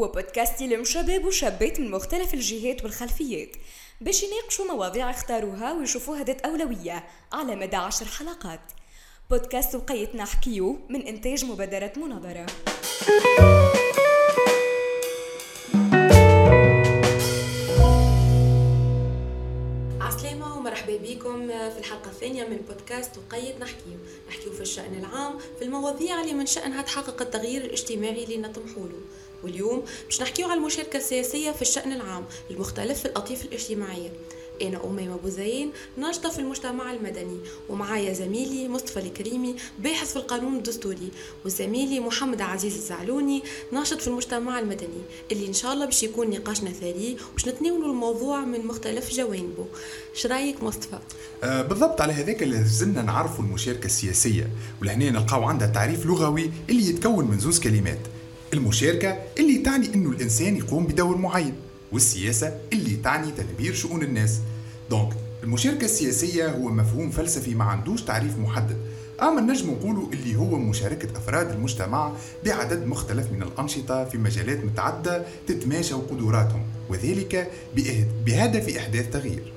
هو بودكاست يلم شباب وشابات من مختلف الجهات والخلفيات باش يناقشوا مواضيع اختاروها ويشوفوها ذات أولوية على مدى عشر حلقات. بودكاست وقيتنا حكيو من إنتاج مبادرة مناظرة. ومرحبا بكم في الحلقة الثانية من بودكاست وقيت نحكيو. نحكيو في الشأن العام في المواضيع اللي من شأنها تحقق التغيير الاجتماعي اللي نطمحوله. واليوم باش نحكيو على المشاركة السياسية في الشأن العام المختلف في الأطياف الاجتماعية أنا أميمة بوزين ناشطة في المجتمع المدني ومعايا زميلي مصطفى الكريمي باحث في القانون الدستوري وزميلي محمد عزيز الزعلوني ناشط في المجتمع المدني اللي إن شاء الله باش يكون نقاشنا ثري باش نتناولوا الموضوع من مختلف جوانبه. شرايك مصطفى؟ آه بالضبط على هذاك اللي زلنا نعرفوا المشاركة السياسية ولهنا نلقاو عندها تعريف لغوي اللي يتكون من زوز كلمات. المشاركة اللي تعني إنه الإنسان يقوم بدور معين والسياسة اللي تعني تدبير شؤون الناس. دونك المشاركة السياسية هو مفهوم فلسفي ما عندوش تعريف محدد. أما نجم نقولوا اللي هو مشاركة أفراد المجتمع بعدد مختلف من الأنشطة في مجالات متعددة تتماشى قدراتهم وذلك بهدف إحداث تغيير.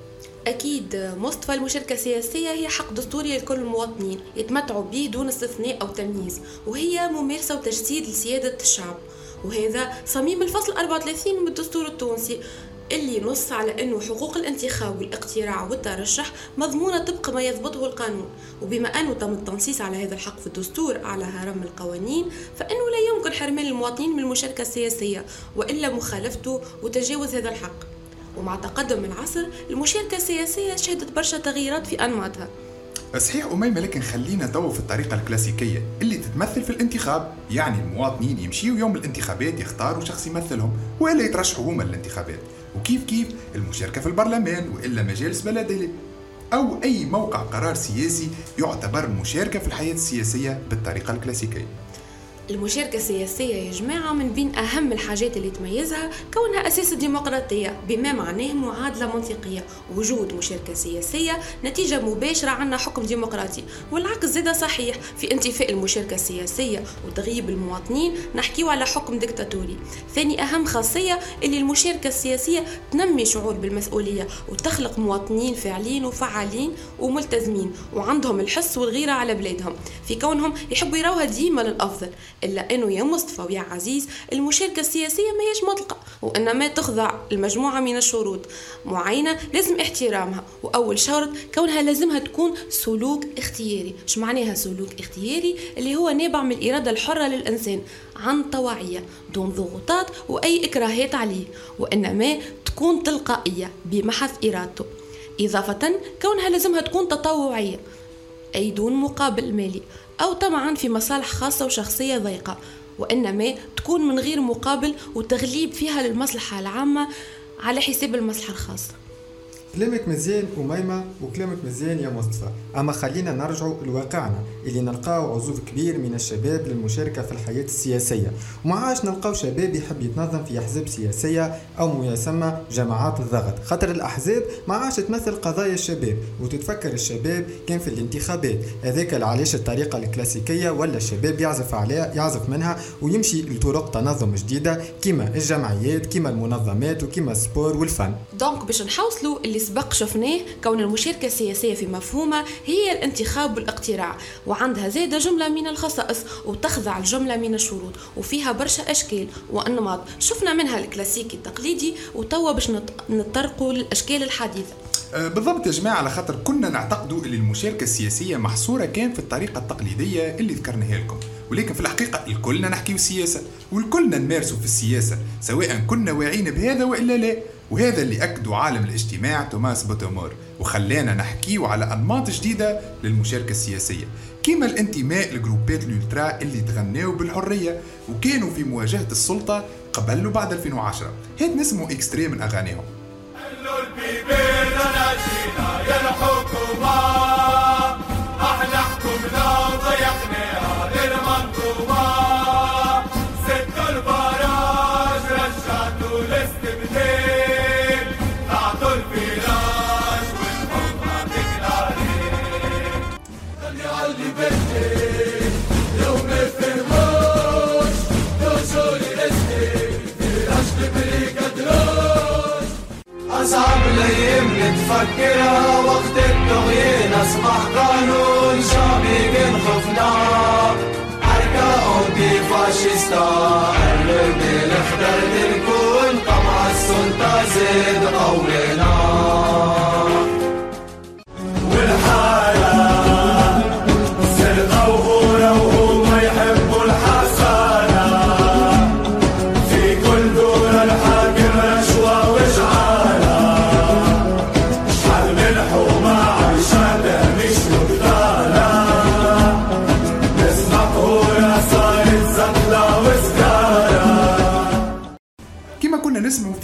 أكيد مصطفى المشاركة السياسية هي حق دستوري لكل المواطنين يتمتعوا به دون استثناء أو تمييز وهي ممارسة وتجسيد لسيادة الشعب. وهذا صميم الفصل 34 من الدستور التونسي اللي نص على أنه حقوق الانتخاب والاقتراع والترشح مضمونة طبق ما يضبطه القانون. وبما أنه تم التنصيص على هذا الحق في الدستور على هرم القوانين فإنه لا يمكن حرمان المواطنين من المشاركة السياسية وإلا مخالفته وتجاوز هذا الحق. ومع تقدم العصر المشاركة السياسية شهدت برشا تغييرات في أنماطها. صحيح أميمة لكن خلينا تو في الطريقة الكلاسيكية اللي تتمثل في الانتخاب. يعني المواطنين يمشيوا يوم الانتخابات يختاروا شخص يمثلهم وإلا يترشحوا هما الانتخابات وكيف كيف؟ المشاركة في البرلمان وإلا مجالس بلدية. أو أي موقع قرار سياسي يعتبر مشاركة في الحياة السياسية بالطريقة الكلاسيكية. المشاركة السياسية يا جماعة من بين أهم الحاجات اللي تميزها كونها أساس الديمقراطية بما معناه معادلة منطقية وجود مشاركة سياسية نتيجة مباشرة عنا حكم ديمقراطي. والعكس زيدا صحيح في انتفاء المشاركة السياسية وتغييب المواطنين نحكيو على حكم ديكتاتوري. ثاني أهم خاصية اللي المشاركة السياسية تنمي شعور بالمسؤولية وتخلق مواطنين فاعلين وفعالين وملتزمين وعندهم الحس والغيرة على بلادهم. في كونهم يحبوا يروها ديما للأفضل. إلا أنه يا مصطفى ويا عزيز المشاركة السياسية ما هيش مطلقة وإنما تخضع لمجموعة من الشروط. معينة لازم احترامها وأول شرط كونها لازمها تكون سلوك اختياري. شو معناها سلوك اختياري؟ اللي هو نابع من الإرادة الحرة للإنسان عن طوعية دون ضغوطات وأي إكراهات عليه وإنما تكون تلقائية بمحض إرادته. إضافة كونها لازمها تكون تطوعية أي دون مقابل مالي. أو طمعا في مصالح خاصة وشخصية ضيقة وإنما تكون من غير مقابل وتغليب فيها للمصلحة العامة على حساب المصلحة الخاصة. كلامك مزيان أميمة وكلامك مزيان يا مصطفى. أما خلينا نرجعوا لواقعنا اللي نلقاو عزوف كبير من الشباب للمشاركة في الحياة السياسية. وما عادش نلقاو شباب يحب يتنظم في أحزاب سياسية أو ما يسمى جماعات الضغط. خاطر الأحزاب ما عادش تمثل قضايا الشباب وتتفكر الشباب كان في الانتخابات. هذاك علاش الطريقة الكلاسيكية ولا الشباب يعزف عليها يعزف منها ويمشي لطرق تنظم جديدة كما الجمعيات كما المنظمات وكما ال sport والفن. donc باش نحوصلوا اللي سبق شفناه كون المشاركة السياسية في مفهومها هي الانتخاب والاقتراع وعندها زادة جملة من الخصائص وتخضع الجملة من الشروط وفيها برشا أشكال وأنماط. شفنا منها الكلاسيكي التقليدي وتوا باش نطرقوا للأشكال الحديثة. أه، بالضبط يا جماعة على خاطر كنا نعتقدوا أن المشاركة السياسية محصورة كان في الطريقة التقليدية اللي ذكرناها لكم. ولكن في الحقيقة الكلنا نحكيو سياسة والكلنا نمارسوا في السياسة سواء كنا واعين بهذا وإلا لا. وهذا اللي أكدوا عالم الاجتماع توماس بوتومور وخلانا نحكيو على أنماط جديدة للمشاركة السياسية كما الانتماء لجروبات ال ultras اللي تغناو بالحرية وكانوا في مواجهة السلطة قبل وبعد 2010 هاو نسمعو extrait من أغانيهم الحكومة. نفكرها وقت التغيير أصبح قانون شعبي بين خفنا. حركة أوتي فاشيستا قرب الأخضر تكون طمع السلطة زيد قولنا.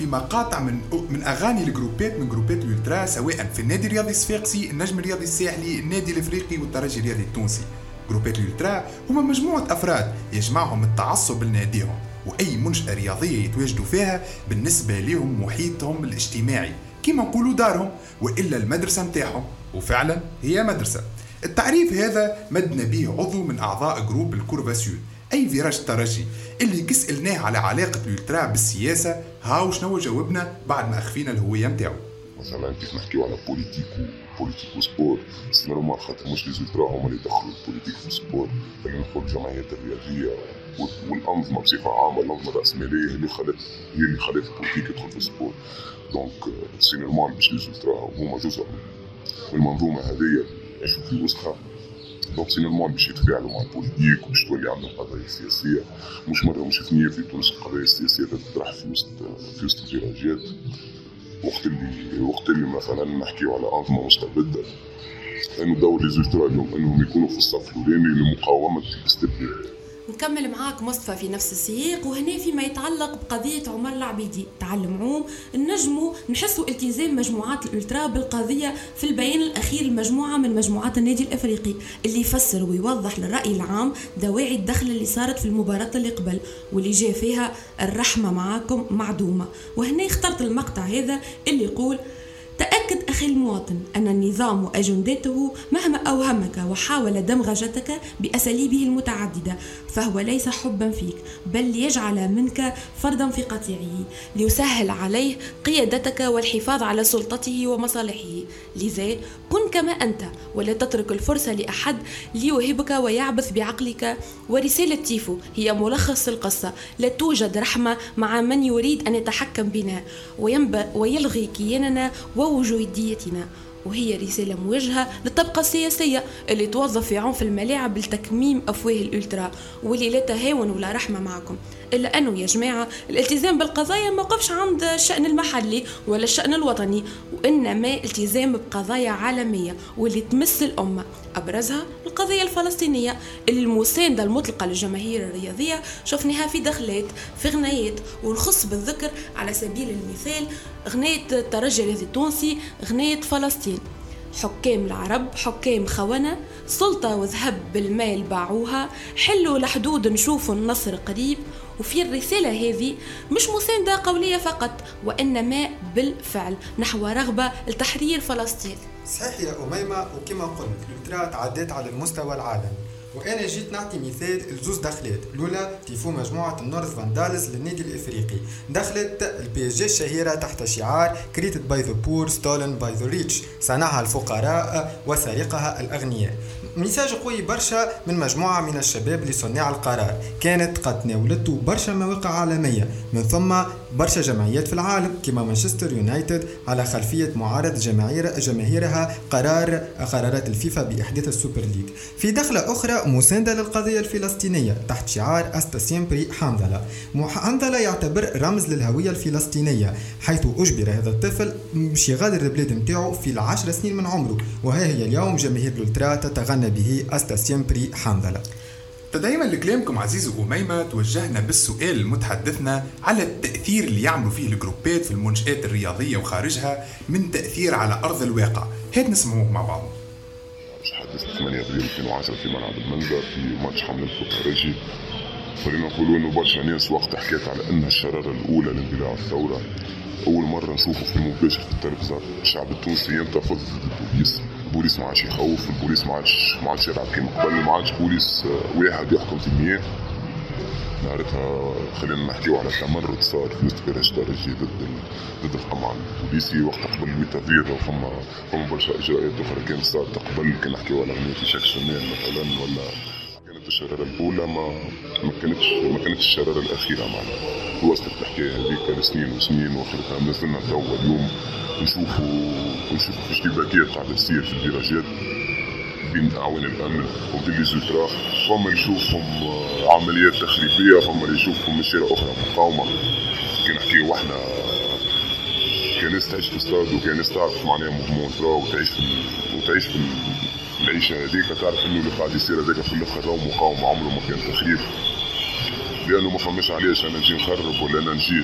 مقاطع من من أغاني الجروبات من جروبات ال ultras سواء في النادي الرياضي الصفاقسي، النجم الرياضي الساحلي، النادي الإفريقي والترجي الرياضي التونسي. جروبات ال ultras هما مجموعة أفراد يجمعهم التعصب لناديهم وأي منشأة رياضية يتواجدوا فيها بالنسبة لهم محيطهم الاجتماعي كما نقولوا دارهم وإلا المدرسة نتاعهم. وفعلا هي مدرسة. التعريف هذا مدنا به عضو من أعضاء groupe ال Curva Sud. أي virage ترجي اللي كي سألناه على علاقة ال ultras بالسياسة هاو شنو جاوبنا بعد ما أخفينا الهوية نتاعو مثلا كيف نحكيو على politique politique و sport c'est normal خاطر مش les ultras هما اللي يدخلوا ال politique في ال sport خلينا نقول الجمعيات الرياضيه والأنظمة بصفة عامة الأنظمة الرأسمالية اللي خلت هي اللي خلت ال politique يدخل في ال sport donc c'est normal باش les ultras هما جزء من المنظومة هذه يعيشوا في وسخها donc c'est normal باش يتفاعلوا مع ال politique وباش تولي عندهم قضايا سياسيه مش مره اثنين في تونس القضايا السياسيه تطرح في وسط في وسط الفيراجات وقت اللي وقت اللي مثلا نحكيو على انظمه مستبده انه دور لي اليوم انهم يكونوا في الصف الاولاني لمقاومه الاستبداد نكمل معاك مصطفى في نفس السياق وهنا فيما يتعلق بقضية عمر العبيدي. تعلم عوم نجموا نحسوا التزام مجموعات ال ultras بالقضية في البيان الأخير المجموعة من مجموعات النادي الأفريقي اللي يفسر ويوضح للرأي العام دواعي الدخلة اللي صارت في المباراة اللي قبل واللي جاء فيها الرحمة معاكم معدومة. وهنا اخترت المقطع هذا اللي يقول تأكد أخي المواطن أن النظام وأجندته مهما أوهمك وحاول دمغجتك بأساليبه المتعددة فهو ليس حبا فيك بل ليجعل منك فردا في قطيعه ليسهل عليه قيادتك والحفاظ على سلطته ومصالحه. لذا كن كما أنت ولا تترك الفرصة لأحد ليوهبك ويعبث بعقلك. ورسالة تيفو هي ملخص القصة لا توجد رحمة مع من يريد أن يتحكم بنا ويلغي كياننا ووجوديتنا وهي رسالة موجهة للطبقة السياسية اللي توظف في عنف الملاعب لتكميم أفواه الألترا واللي لا تهاون ولا رحمة معكم. إلا أنه يا جماعة الالتزام بالقضايا ما وقفش عند الشأن المحلي ولا الشأن الوطني وإنما التزام بقضايا عالمية واللي تمس الأمة. أبرزها القضية الفلسطينية المساندة المطلقة للجماهير الرياضية. شفناها في دخلات في غنايات ونخص بالذكر على سبيل المثال غناية الترجي الرياضي التونسي غناية فلسطين. حكام العرب حكام خونة سلطة وذهب بالمال باعوها حلوا لحدود نشوفوا النصر قريب وفي الرسالة هذه مش مساندة قولية فقط وإنما بالفعل نحو رغبة لتحرير فلسطين. صحيح يا أميمة وكما قلت ال ultras تعدات على المستوى العالمي وأنا جيت نعطي مثال لزوز دخلات. الاولى تيفو مجموعة ال North Vandals للنادي الإفريقي. دخلت ال PSG الشهيرة تحت شعار created by the poor stolen by the rich. صنعها الفقراء وسرقها الأغنياء. message قوي برشا من مجموعة من الشباب لصناع القرار. كانت قد تناولته برشا مواقع عالمية من ثم برشا جمعيات في العالم كما مانشستر يونايتد على خلفية معارضة جماهير جماهيرها قرار قرارات الفيفا بإحداث ال Super League. في دخلة أخرى مساندة للقضية الفلسطينية تحت شعار hasta siempre حنظلة. حنظلة يعتبر رمز للهوية الفلسطينية حيث أجبر هذا الطفل باش يغادر البلاد نتاعو في العشر سنين من عمره وها هي اليوم جماهير ال ultras تتغنى به hasta siempre حنظلة. تدعيما لكلامكم عزيز وأميمة توجهنا بالسؤال المتحدثنا على التأثير اللي يعملوا فيه الجروبات في المنشآت الرياضية وخارجها من تأثير على أرض الواقع. هات نسمعوه مع بعض. حدث 8 ابريل 2010 في ملعب المنبر في ماتش حملة الخارجي خلينا نقولوا إنه برشا ناس وقت حكيت على إنها الشرارة الأولى لاندلاع الثورة. أول مرة نشوفه في مباشر في التلفزة. الشعب التونسي ينتفض ضد البوليس البوليس ما عادش يخوف البوليس ما عادش ما عادش يلعب كيما قبل ما عادش بوليس واحد يحكم في المياه. نهارتها خلينا نحكيو على تمرد صار في وسط درجي ضد ضد القمع البوليسي وقت قبل الميتافير وفما فما برشا إجراءات أخرى كانت صارت قبل. كي نحكيو على أغنية شاك شمال مثلا ولا الشرارة الأولى ما ما كانتش ما كانتش الشرارة الأخيرة معناها. وصلت الحكاية هذيك لسنين وسنين واخرتها مازلنا توا اليوم نشوفوا نشوفوا في اشتباكات قاعدة تصير في الدراجات بين أعوان الأمن وبين لي زولترا. فما اللي يشوفهم آه، عمليات تخريبية فما اللي يشوفهم اشياء أخرى مقاومة. كي نحكيو إحنا كناس تعيش في استاد وكناس تعرف معناها موفمون وتعيش في وتعيش في العيشة هذيك تعرف إنه اللي قاعد يصير هذاك في الآخر راهو مقاومه عمره ما كان تخريب. لأنه ما فماش علاش أنا نجي نخرب ولا أنا نجي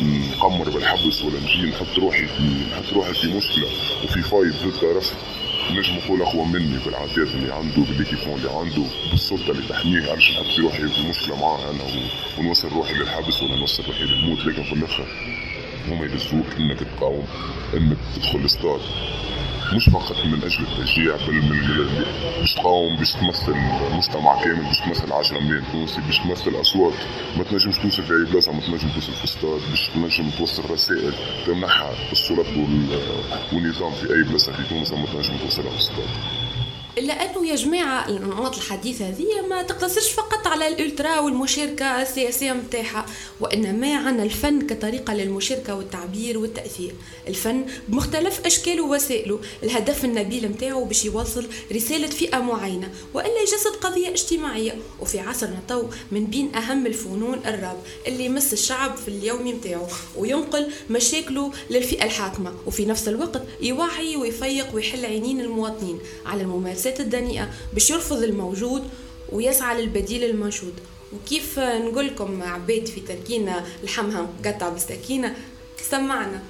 نقمر بالحبس ولا نجي نحط روحي نحط روحي في مشكلة وفي فايت ضد طرف. نجم نقول أقوى مني بالعادات اللي عنده بالليكيفون اللي عنده بالسلطة اللي تحميه علاش نحط في روحي في مشكلة معاه أنا ونوصل روحي للحبس ولا نوصل روحي للموت. لكن في الآخر هما يلزوك إنك تقاوم إنك تدخل الاستاد مش فقط من أجل التشجيع بل من باش تقاوم باش تمثل مجتمع كامل باش تمثل 10 مليون تونسي باش تمثل أصوات. ما تنجمش توصل في أي بلاصة ما تنجم توصل في استاد باش تنجم توصل رسائل تمنحها السلطات والنظام في أي بلاصة في تونس ما تنجم توصلها في الاستاد الا انه يا جماعة الانماط الحديثه هذه ما تقتصرش فقط على الألترا والمشاركة السياسية متاعها وإنما عندنا الفن كطريقة للمشاركة والتعبير والتأثير. الفن بمختلف أشكاله ووسائله الهدف النبيل متاعه باش يوصل رسالة فئة معينة وإلا يجسد قضية اجتماعية. وفي عصرنا تو من بين أهم الفنون الراب اللي يمس الشعب في اليومي متاعه وينقل مشاكله للفئة الحاكمة. وفي نفس الوقت يوعي ويفيق ويحل عينين المواطنين. على الممارسات الممارسات الدنيئة باش يرفض الموجود ويسعى للبديل المنشود. وكيف نقول لكم في تركينا لحمها قطع بالسكينة سمعنا.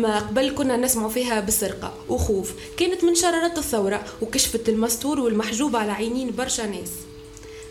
أما قبل كنا نسمع فيها بسرقة وخوف كانت من شرارات الثورة وكشفت المستور والمحجوب على عينين برشا ناس.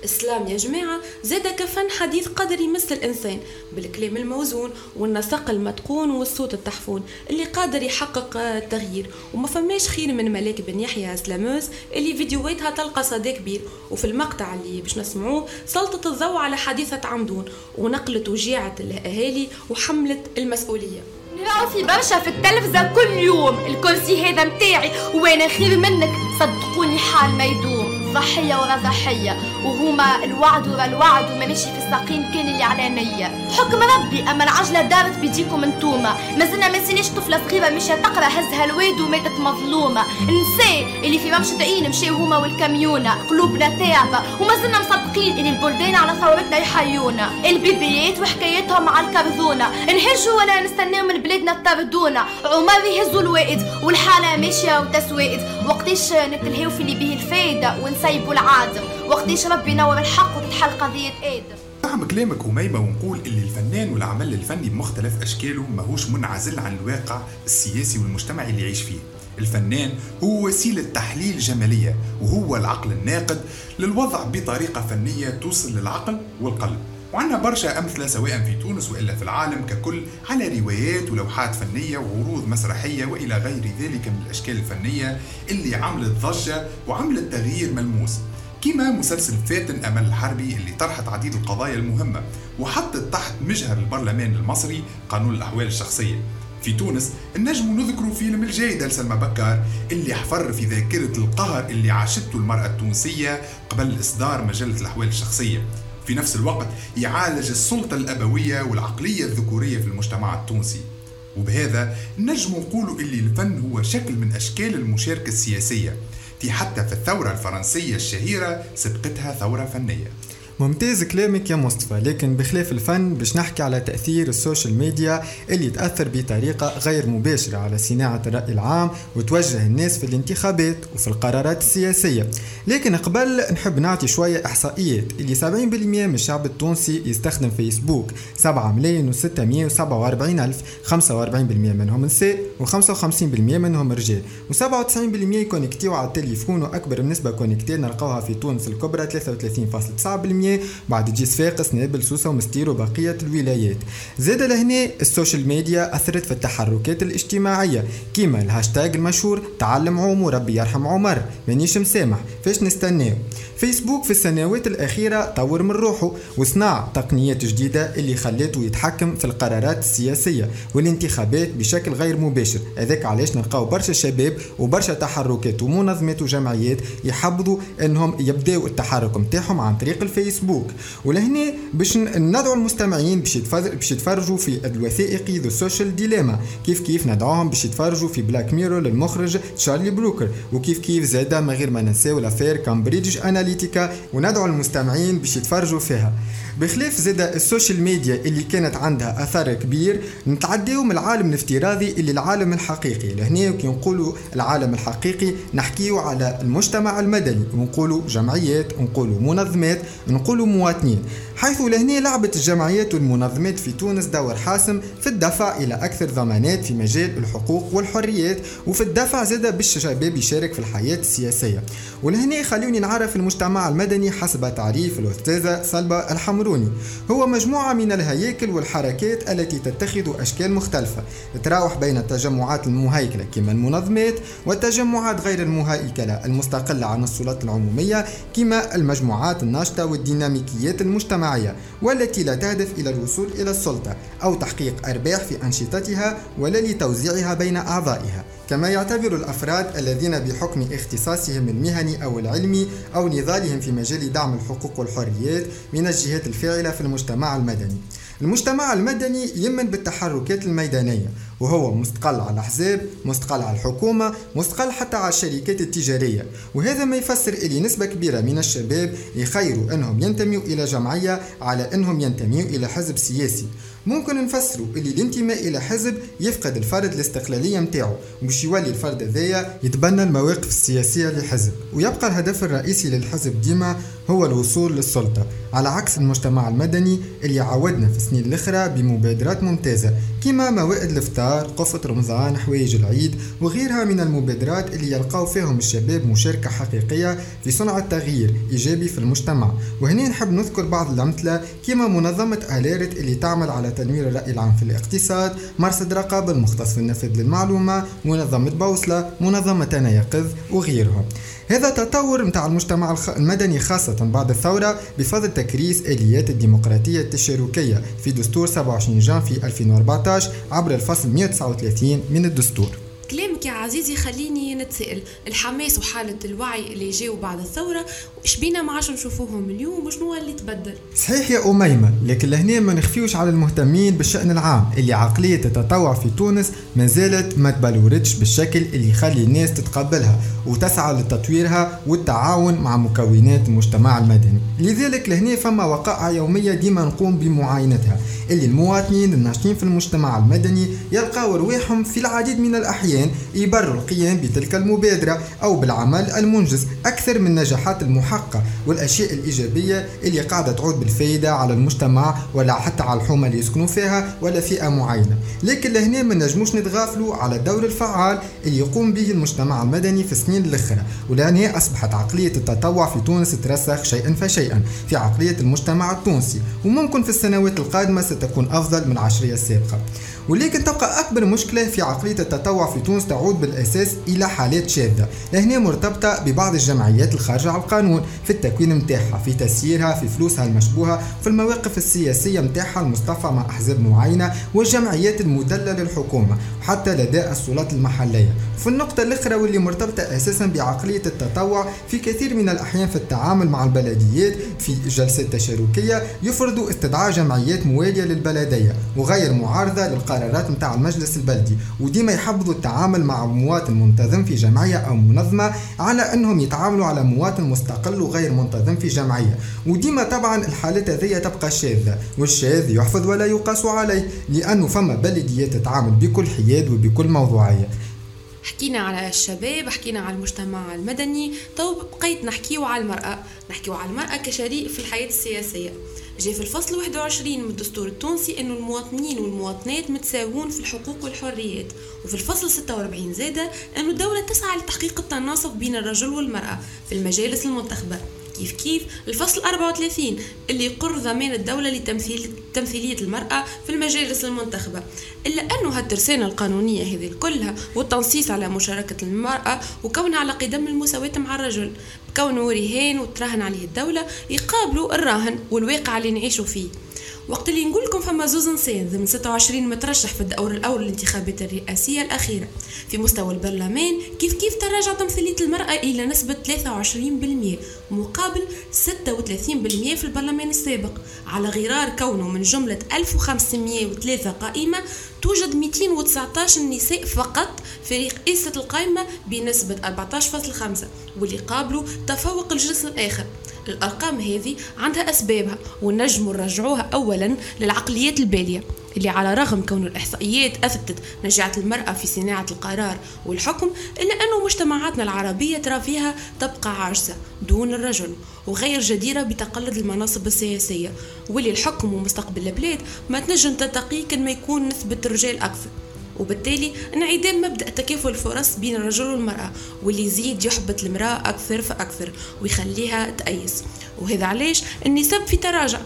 السلام يا جماعة زاد كفن حديث قدر يمس الإنسان بالكلام الموزون والنسق المتقون والصوت التحفون اللي قادر يحقق التغيير. وما فماش خير من ملاك بن يحيى سلاموز اللي فيديوهاتها تلقى صدى كبير. وفي المقطع اللي باش نسمعوه سلطت الضوء على حادثة عمدون ونقلت وجيعة الأهالي وحملت المسؤولية. نراو في برشا في التلفزة كل يوم. الكرسي هذا متاعي وأنا خير منك. صدقوني حال ما يدوم ضحية ورا ضحية وهما الوعد ورا الوعد وما ماشي في الساقين كان اللي على نية. حكم ربي أما العجلة دارت بيديكم انتوما مازلنا ما نسيناش طفلة صغيرة مشى تقرأ هزها الواد وماتت مظلومة. نساء اللي في ممشى دقين مشاو هما والكاميونة قلوبنا تعبة ومازلنا مصدقين اللي البلدان على ثورتنا يحيونا. البيبيات وحكايتهم على الكرذونة نهجوا ولا نستناو من بلادنا الطردونة عمر يهزوا الوائد والحالة ماشية وتسوائد. وقتاش نتلهيو في اللي به الفايدة نسيبوا العادم وقتاش ربي ينور الحق وتتحل قضية آدم نعم كلامك هميمة ونقول اللي الفنان والعمل الفني بمختلف أشكاله ماهوش منعزل عن الواقع السياسي والمجتمعي اللي يعيش فيه. الفنان هو وسيلة تحليل جمالية وهو العقل الناقد للوضع بطريقة فنية توصل للعقل والقلب. وعندنا برشا أمثلة سواء في تونس وإلا في العالم ككل على روايات ولوحات فنية وعروض مسرحية وإلى غير ذلك من الأشكال الفنية اللي عملت ضجة وعملت تغيير ملموس. كما مسلسل فاتن أمل الحربي اللي طرحت عديد القضايا المهمة وحطت تحت مجهر البرلمان المصري قانون الأحوال الشخصية. في تونس النجم نذكر فيلم الجيدة لسلمى بكار اللي حفر في ذاكرة القهر اللي عاشته المرأة التونسية قبل إصدار مجلة الأحوال الشخصية. في نفس الوقت يعالج السلطة الأبوية والعقلية الذكورية في المجتمع التونسي. وبهذا نجم نقول اللي الفن هو شكل من أشكال المشاركة السياسية في حتى في الثورة الفرنسية الشهيرة سبقتها ثورة فنية. ممتاز كلامك يا مصطفى لكن بخلاف الفن باش نحكي على تأثير ال social media اللي تأثر بطريقة غير مباشرة على صناعة الرأي العام وتوجه الناس في الانتخابات وفي القرارات السياسية. لكن قبل نحب نعطي شوية إحصائيات. اللي 70% من الشعب التونسي يستخدم فيسبوك. 7 ملايين و647 ألف 45% منهم نساء و55% منهم رجال. و97% يكونكتيو على التليفون وأكبر نسبة connectés نلقاوها في تونس الكبرى 33.9% بعد تجي صفاقس نابل سوسة ومنستير وبقية الولايات. زاد لهنا ال social media أثرت في التحركات الاجتماعية. كيما الهاشتاج المشهور تعلم عوم ربي يرحم عمر. مانيش مسامح فاش نستناو؟ فيسبوك في السنوات الأخيرة طور من روحه وصنع تقنيات جديدة اللي خلته يتحكم في القرارات السياسية والانتخابات بشكل غير مباشر. هذاك علاش نلقاو برشا شباب وبرشا تحركات ومنظمات وجمعيات يحبذوا إنهم يبداو التحرك نتاعهم عن طريق الفيسبوك. ولهنا باش ندعو المستمعين باش باش يتفرجوا في الوثائقي The Social Dilemma كيف كيف ندعوهم باش يتفرجوا في بلاك ميرور للمخرج تشارلي بروكر وكيف كيف زادا من غير ما ننساو l'affaire كامبريدج اناليتيكا وندعو المستمعين باش يتفرجوا فيها. بخلاف زادا ال social media اللي كانت عندها أثر كبير نتعداو من العالم الافتراضي للعالم الحقيقي. لهنا كي نقولوا العالم الحقيقي نحكيو على المجتمع المدني. ونقولوا جمعيات نقولوا منظمات مواطنين حيث لهنا لعبت الجمعيات والمنظمات في تونس دور حاسم في الدفع إلى أكثر ضمانات في مجال الحقوق والحريات وفي الدفع زاد باش الشباب يشارك في الحياة السياسية. ولهنا خلوني نعرف المجتمع المدني حسب تعريف الأستاذة سلبى الحمروني. هو مجموعة من الهياكل والحركات التي تتخذ أشكال مختلفة تراوح بين التجمعات المهيكلة كما المنظمات والتجمعات غير المهيكلة المستقلة عن السلطات العمومية كما المجموعات الناشطة والديناميكيات المجتمعية والتي لا تهدف إلى الوصول إلى السلطة أو تحقيق أرباح في أنشطتها ولا لتوزيعها بين أعضائها. كما يعتبر الأفراد الذين بحكم اختصاصهم المهني أو العلمي أو نضالهم في مجال دعم الحقوق والحريات من الجهات الفاعلة في المجتمع المدني. المجتمع المدني يمن بالتحركات الميدانية وهو مستقل على الأحزاب مستقل على الحكومة مستقل حتى على الشركات التجارية. وهذا ما يفسر اللي نسبة كبيرة من الشباب يخيروا أنهم ينتموا إلى جمعية على أنهم ينتموا إلى حزب سياسي. ممكن نفسروا اللي الانتماء إلى حزب يفقد الفرد الاستقلالية متاعو وباش يولي الفرد هذايا يتبنى المواقف السياسية للحزب. ويبقى الهدف الرئيسي للحزب ديما هو الوصول للسلطة على عكس المجتمع المدني اللي عودنا في السنين الأخرى بمبادرات ممتازة كما موائد الإفطار قفة رمضان حوايج العيد وغيرها من المبادرات اللي يلقاو فيهم الشباب مشاركة حقيقية في صنع التغيير إيجابي في المجتمع. وهنا نحب نذكر بعض الأمثلة كما منظمة أليرت اللي تعمل على تنوير الرأي العام في الاقتصاد مرصد رقابة المختص في النفذ للمعلومة منظمة بوصلة منظمة أنا يقظ وغيرهم. هذا تطور متاع المجتمع المدني خاصة. بعد الثورة بفضل تكريس آليات الديمقراطية التشاركية في دستور 27 جانفي 2014 عبر الفصل 139 من الدستور. كلامك يا عزيزي خليني نتسائل الحماس وحالة الوعي اللي جاوا بعد الثورة إيش بينا ما عادش نشوفوهم اليوم وشنو اللي تبدل؟ صحيح يا أميمة لكن لهنا ما نخفيوش على المهتمين بالشأن العام اللي عقلية التطوع في تونس ما زالت ما تبلورتش بالشكل اللي يخلي الناس تتقبلها وتسعى لتطويرها والتعاون مع مكونات المجتمع المدني. لذلك لهنا فما وقائع يومية ديما نقوم بمعاينتها اللي المواطنين الناشطين في المجتمع المدني يلقاو رواحهم في العديد من الأحيان. يبرروا القيام بتلك المبادرة أو بالعمل المنجز أكثر من نجاحات المحققة والأشياء الإيجابية اللي قاعدة تعود بالفائدة على المجتمع ولا حتى على الحومة اللي يسكنوا فيها ولا فئة معينة. لكن لهنا ما نجموش نتغافلوا على الدور الفعال اللي يقوم به المجتمع المدني في السنين الأخرى ولهنا أصبحت عقلية التطوع في تونس ترسخ شيئا فشيئا في عقلية المجتمع التونسي. وممكن في السنوات القادمة ستكون أفضل من العشرية السابقة. ولكن تبقى أكبر مشكلة في عقلية التطوع في تونس تعود بالأساس إلى حالات شاذة لهنا مرتبطة ببعض الجمعيات الخارجة على القانون في التكوين متاعها في تسييرها في فلوسها المشبوهة في المواقف السياسية متاعها المصطفى مع أحزاب معينة والجمعيات المدلة للحكومة وحتى لدى السلطات المحلية. في النقطة الأخرى واللي مرتبطة أساسا بعقلية التطوع في كثير من الأحيان في التعامل مع البلديات في جلسات تشاركية يفرضوا استدعاء جمعيات موالية للبلدية وغير معارضة للقرارات متاع المجلس البلدي وديما يحبذوا التعامل مع مواطن منتظم في جمعية أو منظمة على أنهم يتعاملوا على مواطن مستقل وغير منتظم في جمعية. وديما طبعا الحالات هذه تبقى شاذة والشاذ يحفظ ولا يقاس عليه لأنه فما بلديات تتعامل بكل حياد وبكل موضوعية. حكينا على الشباب حكينا على المجتمع المدني. تو بقيت نحكيو على المرأة نحكيو على المرأة كشريك في الحياة السياسية. جاء في الفصل 21 من الدستور التونسي أن المواطنين والمواطنات متساوون في الحقوق والحريات. وفي الفصل 46 زادة أن الدولة تسعى لتحقيق التناسق بين الرجل والمرأة في المجالس المنتخبة. كيف كيف. الفصل 34 اللي يقر ضمان الدولة لتمثيل تمثيلية المرأة في المجالس المنتخبة. إلا أنه هالترسانة القانونية هذه كلها والتنصيص على مشاركة المرأة وكونها على قدم المساواة مع الرجل. بكونه رهان وتراهن عليه الدولة يقابلوا الراهن والواقع اللي نعيشوا فيه. وقت اللي نقول لكم فما زوز نسان ضمن 26 مترشح في الدور الأول للانتخابات الرئاسية الأخيرة. في مستوى البرلمان كيف كيف تراجع تمثيلية المرأة إلى نسبة 23% مقابل 36% في البرلمان السابق. على غرار كونه من جملة 1503 قائمة توجد 219 نساء فقط في رئاسة القائمة بنسبة 14.5 واللي قابلوا تفوق الجنس الآخر. الأرقام هذه عندها أسبابها ونجم نرجعوها أولا للعقليات البالية. اللي على رغم كون الإحصائيات أثبتت نجاعة المرأة في صناعة القرار والحكم إلا أن مجتمعاتنا العربية ترى فيها تبقى عاجزة دون الرجل وغير جديرة بتقلد المناصب السياسية. واللي الحكم ومستقبل البلاد ما تنجم تتقي كان ما يكون نسبة الرجال أكثر. وبالتالي انعدام مبدأ تكافل الفرص بين الرجل والمرأة واللي يزيد يحبط المرأة أكثر فأكثر ويخليها تأيس. وهذا علاش النسب في تراجع.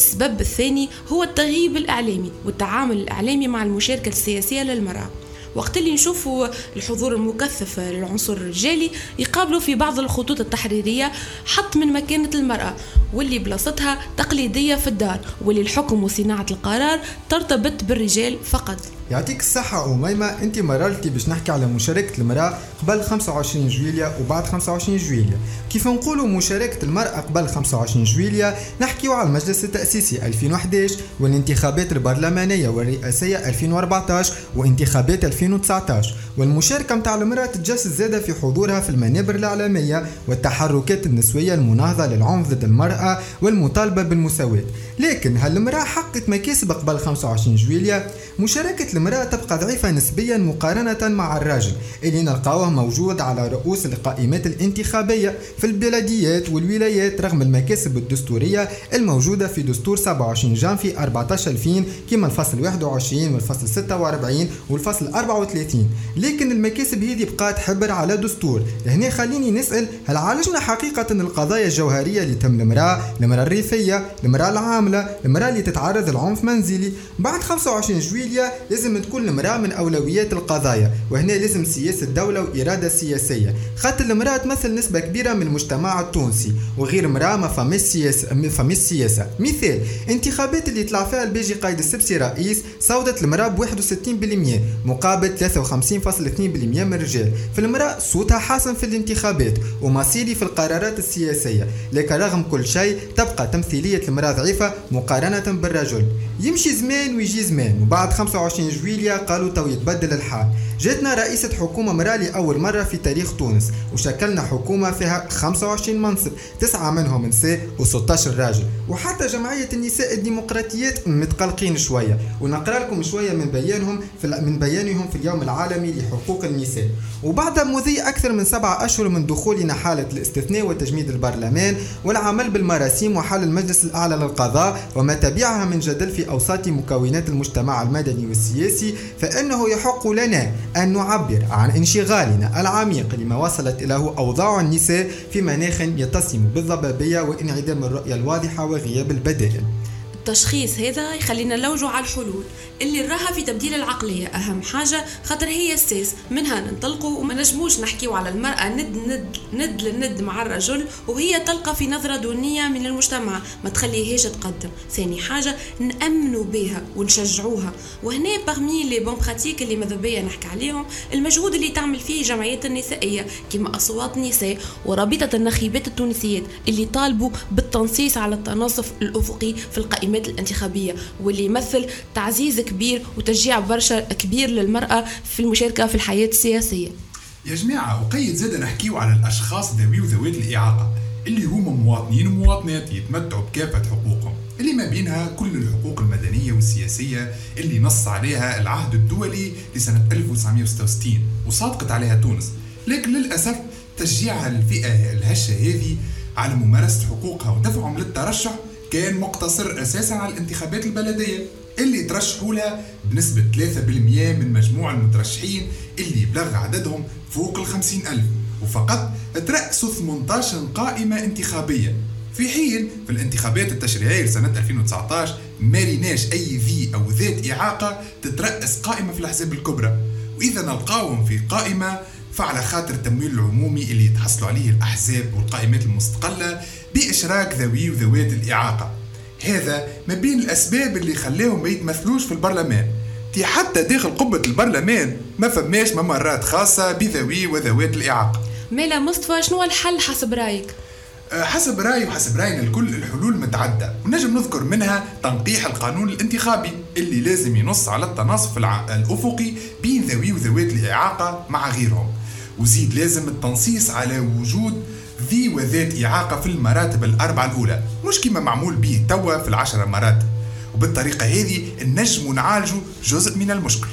السبب الثاني هو التغييب الإعلامي والتعامل الإعلامي مع المشاركة السياسية للمرأة. وقت اللي نشوفوا الحضور المكثف للعنصر الرجالي يقابلوا في بعض الخطوط التحريرية حط من مكانة المرأة واللي بلاصتها تقليدية في الدار واللي الحكم وصناعة القرار ترتبط بالرجال فقط. يعطيك الصحة أميمة. أنت مررتي باش نحكي على مشاركة المرأة قبل 25 جويليا وبعد 25 جويليا كيف نقولوا مشاركة المرأة قبل 25 جويليا نحكيو على المجلس التأسيسي 2011 والانتخابات البرلمانية والرئاسية 2014 وانتخابات 2019 والمشاركة متاع المرأة تتجسد زادة في حضورها في المنابر الإعلامية والتحركات النسوية المناهضة للعنف ضد المرأة والمطالبة بالمساواة. لكن هل المرأة حققت مكاسب قبل 25 جويليا مشاركة المرأة تبقى ضعيفة نسبيا مقارنة مع الراجل اللي نلقاوه موجود على رؤوس القائمات الانتخابية في البلديات والولايات رغم المكاسب الدستورية الموجودة في دستور 27 جانفي 14 2000 كما الفصل 21 والفصل 46 والفصل 34 لكن المكاسب هذه بقات حبر على دستور. هنا خليني نسأل هل عالجنا حقيقة القضايا الجوهرية اللي تم المرأة المرأة الريفية المرأة العاملة المرأة اللي تتعرض للعنف منزلي؟ بعد 25 جويليا لازم تكون المرأة من أولويات القضايا وهنا لازم سياسة دولة وإرادة سياسية. خاطر المرأة تمثل نسبة كبيرة من المجتمع التونسي وغير المرأة ما فماش سياسة ما فماش سياسة. مثال انتخابات اللي طلع فيها البيجي قايد السبسي رئيس صوتت المرأة ب 61% مقابل 53.2% من الرجال. في المرأة صوتها حاسم في الانتخابات ومصيري في القرارات السياسية. لكن رغم كل شيء تبقى تمثيلية المرأة ضعيفة مقارنة بالرجل. يمشي زمان ويجي زمان. وبعد 25 جويليا قالوا تو يتبدل الحال. جاتنا رئيسة حكومة مرأة لأول مرة في تاريخ تونس. وشكلنا حكومة فيها 25 منصب تسعة منهم نساء و16 راجل. وحتى جمعية النساء الديمقراطيات متقلقين شوية. ونقرأ لكم شوية من بيانهم في من بيانهم في اليوم العالمي لحقوق النساء. وبعد مضي أكثر من سبعة أشهر من دخولنا حالة الاستثناء وتجميد البرلمان والعمل بالمراسيم وحل المجلس الأعلى للقضاء وما تبعها من جدل في أوساط مكونات المجتمع المدني والسياسي فإنه يحق لنا أن نعبر عن انشغالنا العميق لما وصلت إليه أوضاع النساء في مناخ يتسم بالضبابية وانعدام الرؤية الواضحة وغياب البدائل. التشخيص هذا يخلينا نلوجوا على الحلول اللي نراها في تبديل العقلية. أهم حاجة خاطر هي الساس منها ننطلقوا وما نجموش نحكيو على المرأة ند ند ند لند مع الرجل وهي تلقى في نظرة دونية من المجتمع. ما تخليهاش تقدم. ثاني حاجة نأمنوا بها ونشجعوها. وهنا بغمي لي بون براتيك اللي ماذا بيا نحكي عليهم المجهود اللي تعمل فيه جمعيات النسائية كما أصوات النساء ورابطة النخيبات التونسيات اللي طالبوا بالتنصيص على التناصف الأفقي في القائمات الخدمات الانتخابية واللي يمثل تعزيز كبير وتشجيع برشا كبير للمرأة في المشاركة في الحياة السياسية. يا جماعة وقيد زاد نحكيو على الأشخاص ذوي وذوات الإعاقة اللي هما مواطنين ومواطنات يتمتعوا بكافة حقوقهم اللي ما بينها كل الحقوق المدنية والسياسية اللي نص عليها العهد الدولي لسنة 1966 وصادقت عليها تونس. لكن للأسف تشجيع الفئة الهشة هذه على ممارسة حقوقها ودفعهم للترشح كان مقتصر أساسا على الانتخابات البلدية اللي ترشحوا لها بنسبة 3% من مجموع المترشحين اللي بلغ عددهم فوق الخمسين ألف. وفقط ترأسوا 18 قائمة انتخابية. في حين في الانتخابات التشريعية لسنة 2019 ما ريناش أي ذي أو ذات إعاقة تترأس قائمة في الأحزاب الكبرى. وإذا نلقاهم في قائمة فعلى خاطر التمويل العمومي اللي يتحصلوا عليه الأحزاب والقائمات المستقلة بإشراك ذوي وذوات الإعاقة. هذا ما بين الأسباب اللي خلاهم ما يتمثلوش في البرلمان. تي حتى داخل قبة البرلمان ما فماش ممرات خاصة بذوي وذوات الإعاقة. ميلا مصطفى شنو الحل حسب رأيك؟ أه، حسب رأيي وحسب رأينا الكل الحلول متعددة. ونجم نذكر منها تنقيح القانون الانتخابي اللي لازم ينص على التناصف الأفقي بين ذوي وذوات الإعاقة مع غيرهم. وزيد لازم التنصيص على وجود ذي وذات إعاقة في المراتب الأربعة الأولى. مش كما معمول به توا في العشرة مراتب وبالطريقة هذه نجم نعالجوا جزء من المشكل.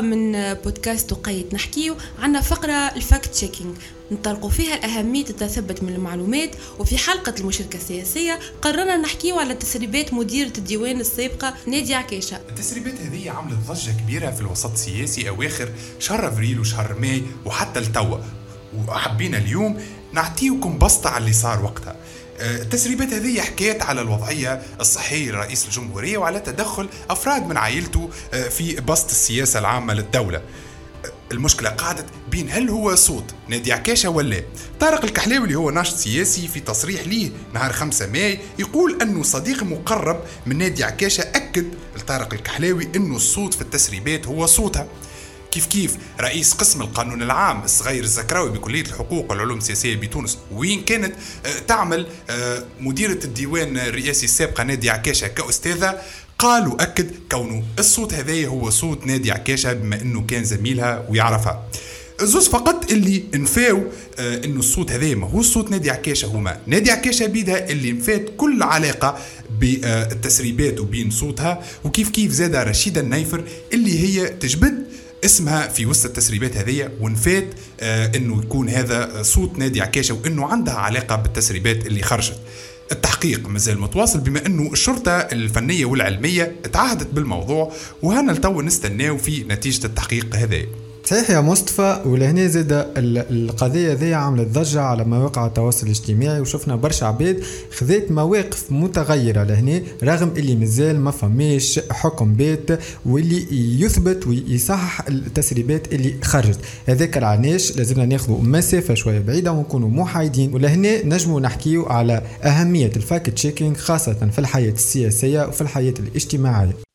من بودكاست وقيت نحكيو عنا فقرة ال fact checking نطرقوا فيها أهمية التثبت من المعلومات وفي حلقة المشاركة السياسية قررنا نحكيو على تسريبات مديرة الديوان السابقة نادية عكاشة. التسريبات هذه عملت ضجة كبيرة في الوسط السياسي أواخر شهر أفريل وشهر ماي وحتى لتوا وحبينا اليوم نعطيكم بسطة على اللي صار وقتها. التسريبات هذه حكيت على الوضعية الصحية لرئيس الجمهورية وعلى تدخل أفراد من عائلته آه، في بسط السياسة العامة للدولة. المشكلة قعدت بين هل هو صوت نادي عكاشة ولا طارق الكحلاوي اللي هو ناشط سياسي في تصريح ليه نهار 5 ماي يقول أنه صديق مقرب من نادي عكاشة أكد لطارق الكحلاوي أنه الصوت في التسريبات هو صوتها. كيف كيف؟ رئيس قسم القانون العام الصغير الزكراوي بكلية الحقوق والعلوم السياسية بتونس. وين كانت آه، تعمل آه، مديرة الديوان الرئاسي السابقة نادي عكاشة كأستاذة؟ قال وأكد كونه الصوت هذايا هو صوت نادي عكاشة بما أنه كان زميلها ويعرفها. زوز فقط اللي نفاو آه إنه الصوت هذا ما هو صوت نادي عكاشة هما. نادي عكاشة بيدها اللي نفات كل علاقة بالتسريبات وبين صوتها. وكيف كيف زاد رشيدة النيفر اللي هي تجبد اسمها في وسط التسريبات هذه ونفات آه إنه يكون هذا صوت نادي عكاشة وإنه عندها علاقة بالتسريبات اللي خرجت. التحقيق مازال متواصل بما إنه الشرطة الفنية والعلمية تعهدت بالموضوع وهنا لتو نستناو في نتيجة التحقيق هذا صحيح يا مصطفى ولهنا زاد ال- القضية ذي عملت ضجة على مواقع التواصل الاجتماعي وشفنا برشا عباد خذات مواقف متغيرة لهنا رغم اللي مازال ما فماش حكم بيت واللي يثبت ويصحح التسريبات اللي خرجت. هذاك علاش لازمنا ناخذ مسافة شوية بعيدة ونكونوا محايدين ولهنا نجموا نحكيو على أهمية ال fact checking خاصة في الحياة السياسية وفي الحياة الاجتماعية.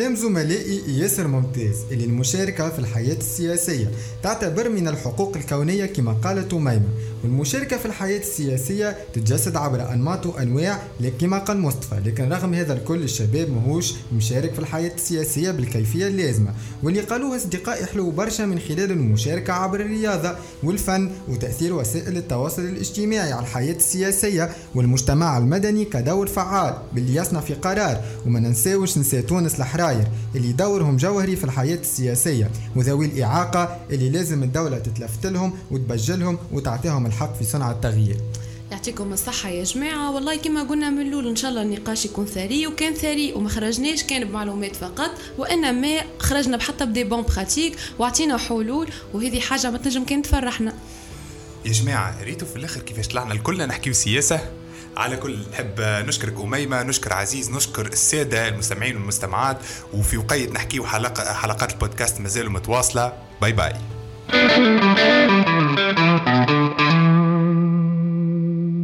לפני كلام زملائي ياسر ممتاز اللي المشاركة في الحياة السياسية تعتبر من الحقوق الكونية كما قالت أميمة والمشاركة في الحياة السياسية تتجسد عبر أنماط وأنواع كما قال مصطفى لكن رغم هذا الكل الشباب ماهوش مشارك في الحياة السياسية بالكيفية اللازمة. واللي قالوه أصدقائي حلو برشا من خلال المشاركة عبر الرياضة والفن وتأثير وسائل التواصل الاجتماعي على الحياة السياسية والمجتمع المدني كدور فعال باللي يصنع في قرار. وما ننساوش نساء تونس الحراير اللي دورهم جوهري في الحياة السياسية وذوي الإعاقة اللي لازم الدولة تتلفت لهم وتبجلهم وتعطيهم الحق في صنع التغيير. يعطيكم الصحة يا جماعة. والله كما قلنا من الأول إن شاء الله النقاش يكون ثري وكان ثري وما خرجناش كان بمعلومات فقط وإنما خرجنا بحتى ب des bonnes pratiques وعطينا حلول وهذه حاجة ما تنجم كان تفرحنا. يا جماعة ريتوا في الآخر كيفاش طلعنا الكلنا نحكيو سياسة؟ على كل نحب نشكرك أميمة نشكر عزيز نشكر السادة المستمعين والمستمعات وفي وقيت نحكيو حلقة حلقات البودكاست مازالوا متواصلة. باي باي.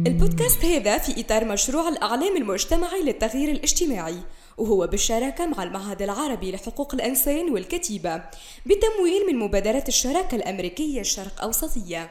البودكاست هذا في إطار مشروع الإعلام المجتمعي للتغيير الاجتماعي وهو بالشراكة مع المعهد العربي لحقوق الإنسان والكتيبة بتمويل من مبادرة الشراكة الأمريكية الشرق أوسطية.